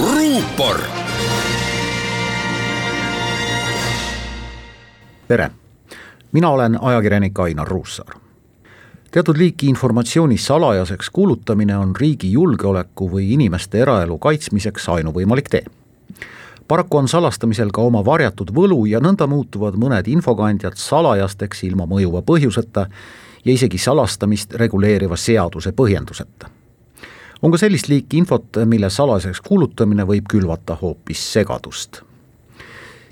ruupor. tere, mina olen ajakirjanik Ainar Ruussaar. teatud liiki informatsiooni salajaseks kuulutamine on riigi julgeoleku või inimeste eraelu kaitsmiseks ainuvõimalik tee paraku on salastamisel ka oma varjatud võlu ja nõnda muutuvad mõned infokandjad salajasteks ilma mõjuva põhjuseta ja isegi salastamist reguleeriva seaduse põhjenduseta. On ka sellist liiki infot, mille salajaseks kuulutamine võib külvata hoopis segadust.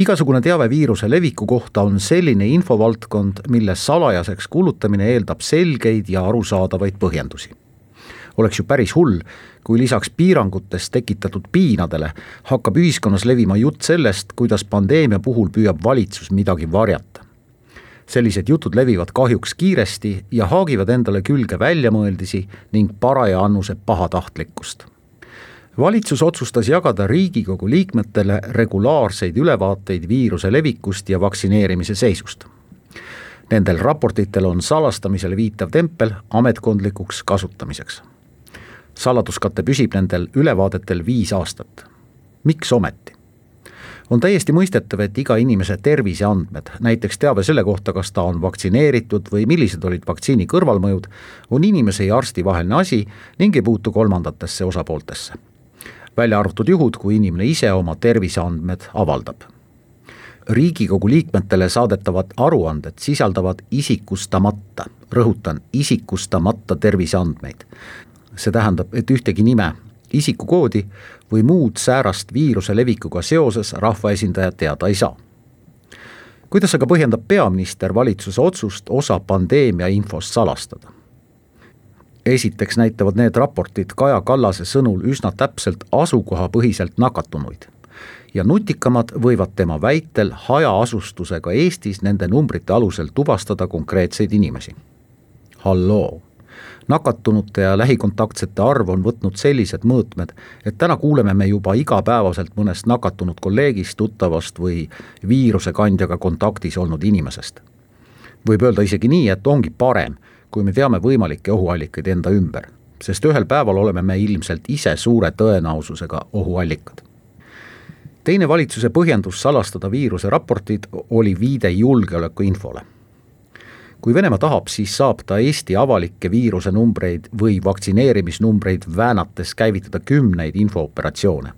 igasugune teave viiruse leviku kohta on selline infovaldkond, mille salajaseks kuulutamine eeldab selgeid ja arusaadavaid põhjendusi oleks ju päris hull, kui lisaks piirangutest tekitatud piinadele hakkab ühiskonnas levima jutt sellest, kuidas pandeemia puhul püüab valitsus midagi varjata sellised jutud levivad kahjuks kiiresti ja haagivad endale külge väljamõeldisi ning paraja annuse pahatahtlikkust. valitsus otsustas jagada Riigikogu liikmetele regulaarseid ülevaateid viiruse levikust ja vaktsineerimise seisust. Nendel raportitel on salastamisele viitav tempel ametkondlikuks kasutamiseks. saladuskate püsib nendel ülevaadetel viis aastat. miks ometi? On täiesti mõistetav, et iga inimese terviseandmed, näiteks teave selle kohta, kas ta on vaktsineeritud või millised olid vaktsiini kõrvalmõjud, on inimese ja arsti vaheline asi ning ei puutu kolmandatesse osapooltesse. välja arvatud juhud, kui inimene ise oma terviseandmed avaldab riigikogu liikmetele saadetavad aruanded sisaldavad isikustamata, rõhutan, isikustamata terviseandmeid. see tähendab, et ühtegi nime, isikukoodi või muud säärast viiruse levikuga seoses rahvaesindajad teada ei saa. kuidas aga põhjendab peaminister valitsuse otsust osa pandeemia infost salastada? esiteks näitavad need raportid Kaja Kallase sõnul üsna täpselt asukohapõhiselt nakatunuid ja nutikamad võivad tema väitel hajaasustusega Eestis nende numbrite alusel tuvastada konkreetseid inimesi. halloo nakatunute ja lähikontaktsete arv on võtnud sellised mõõtmed, et täna kuuleme me juba igapäevaselt mõnest nakatunud kolleegist, tuttavast või viirusekandjaga kontaktis olnud inimesest. võib öelda isegi nii, et ongi parem, kui me teame võimalikke ohuallikaid enda ümber, sest ühel päeval oleme me ilmselt ise suure tõenäosusega ohuallikad teine valitsuse põhjendus salastada viiruse raportid oli viide julgeolekuinfole kui Venemaa tahab, siis saab ta Eesti avalikke viirusenumbreid või vaktsineerimisnumbreid väänates käivitada kümneid infooperatsioone.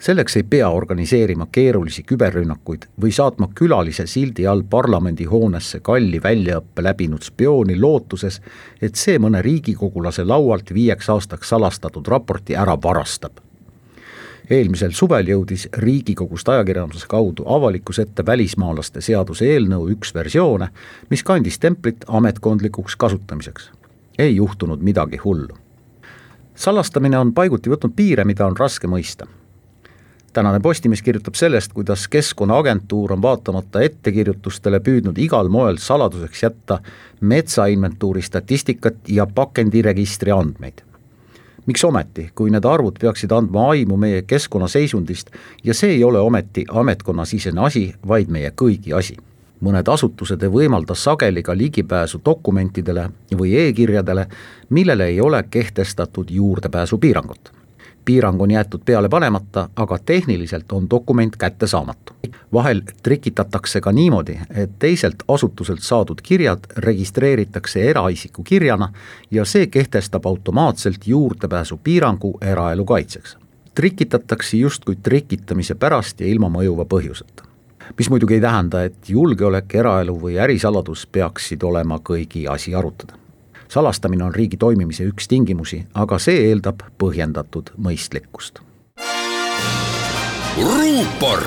selleks ei pea organiseerima keerulisi küberrünnakuid või saatma külalise sildi all parlamendihoonesse kalli väljaõppe läbinud spiooni lootuses, et see mõne riigikogulase laualt viieks aastaks salastatud raporti ära varastab eelmisel suvel jõudis Riigikogust ajakirjanduse kaudu avalikkuse ette välismaalaste seaduse eelnõu üks versioone, mis kandis templit ametkondlikuks kasutamiseks. ei juhtunud midagi hullu. salastamine on paiguti võtnud piire, mida on raske mõista tänane Postimees kirjutab sellest, kuidas Keskkonnaagentuur on vaatamata ettekirjutustele püüdnud igal moel saladuseks jätta metsainventuuri statistikat ja pakendiregistri andmeid miks ometi, kui need arvud peaksid andma aimu meie keskkonna seisundist ja see ei ole ometi ametkonnasisene asi, vaid meie kõigi asi. mõned asutused ei võimalda sageli ka ligipääsu dokumentidele või e-kirjadele, millele ei ole kehtestatud juurdepääsupiirangut piirang on jäetud peale panemata, aga tehniliselt on dokument kättesaamatu. vahel trikitatakse ka niimoodi, et teiselt asutuselt saadud kirjad registreeritakse eraisiku kirjana ja see kehtestab automaatselt juurdepääsupiirangu eraelu kaitseks. trikitatakse justkui trikitamise pärast ja ilma mõjuva põhjuseta mis muidugi ei tähenda, et julgeolek, eraelu või ärisaladus peaksid olema kõigi asi arutada salastamine on riigi toimimise üks tingimusi, aga see eeldab põhjendatud mõistlikkust. ruupor